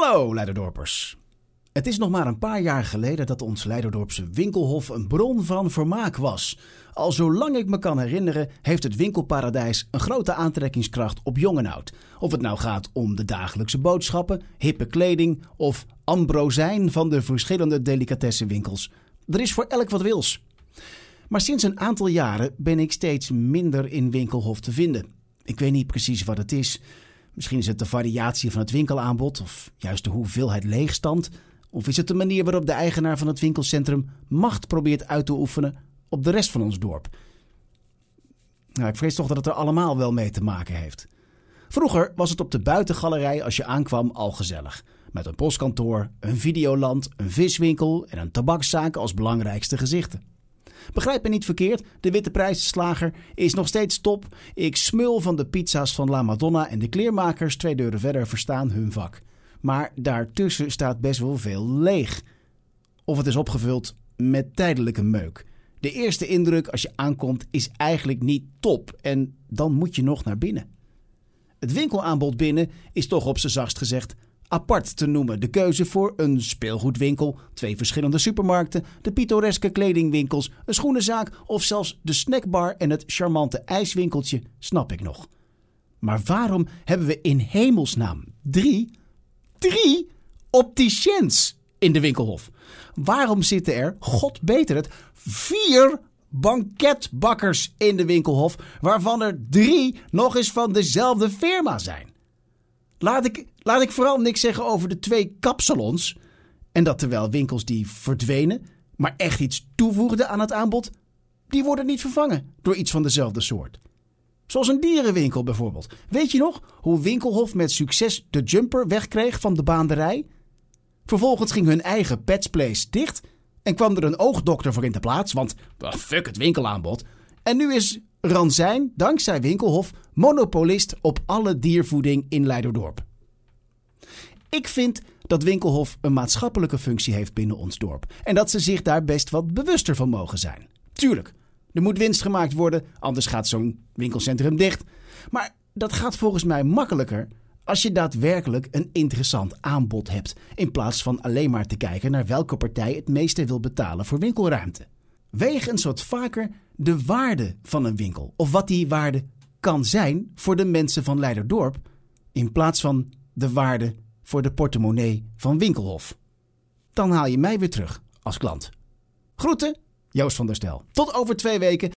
Hallo Leiderdorpers. Het is nog maar een paar jaar geleden dat ons Leiderdorpse winkelhof een bron van vermaak was. Al zolang ik me kan herinneren heeft het winkelparadijs een grote aantrekkingskracht op jong en oud. Of het nou gaat om de dagelijkse boodschappen, hippe kleding of ambrozijn van de verschillende delicatessenwinkels. Er is voor elk wat wils. Maar sinds een aantal jaren ben ik steeds minder in winkelhof te vinden. Ik weet niet precies wat het is. Misschien is het de variatie van het winkelaanbod of juist de hoeveelheid leegstand. Of is het de manier waarop de eigenaar van het winkelcentrum macht probeert uit te oefenen op de rest van ons dorp? Nou, ik vrees toch dat het er allemaal wel mee te maken heeft. Vroeger was het op de buitengalerij als je aankwam al gezellig. Met een postkantoor, een videoland, een viswinkel en een tabakszaak als belangrijkste gezichten. Begrijp me niet verkeerd, de Witte Prijzenslager is nog steeds top. Ik smul van de pizza's van La Madonna en de kleermakers twee deuren verder verstaan hun vak. Maar daartussen staat best wel veel leeg. Of het is opgevuld met tijdelijke meuk. De eerste indruk als je aankomt is eigenlijk niet top en dan moet je nog naar binnen. Het winkelaanbod binnen is toch op z'n zachtst gezegd apart te noemen. De keuze voor een speelgoedwinkel, twee verschillende supermarkten, de pittoreske kledingwinkels, een schoenenzaak of zelfs de snackbar en het charmante ijswinkeltje snap ik nog. Maar waarom hebben we in hemelsnaam drie, drie opticiens in de winkelhof? Waarom zitten er, god beter het, vier banketbakkers in de winkelhof, waarvan er drie nog eens van dezelfde firma zijn? Laat ik, laat ik vooral niks zeggen over de twee kapsalons. En dat terwijl winkels die verdwenen, maar echt iets toevoegden aan het aanbod, die worden niet vervangen door iets van dezelfde soort. Zoals een dierenwinkel bijvoorbeeld. Weet je nog hoe Winkelhof met succes de jumper wegkreeg van de baanderij? Vervolgens ging hun eigen Petsplace dicht en kwam er een oogdokter voor in de plaats, want fuck het winkelaanbod. En nu is Ranzijn, dankzij Winkelhof, monopolist op alle diervoeding in Leiderdorp. Ik vind dat Winkelhof een maatschappelijke functie heeft binnen ons dorp en dat ze zich daar best wat bewuster van mogen zijn. Tuurlijk, er moet winst gemaakt worden, anders gaat zo'n winkelcentrum dicht. Maar dat gaat volgens mij makkelijker als je daadwerkelijk een interessant aanbod hebt, in plaats van alleen maar te kijken naar welke partij het meeste wil betalen voor winkelruimte. Weeg eens wat vaker de waarde van een winkel of wat die waarde kan zijn voor de mensen van Leiderdorp, in plaats van de waarde voor de portemonnee van Winkelhof. Dan haal je mij weer terug als klant. Groeten, Joost van der Stel. Tot over twee weken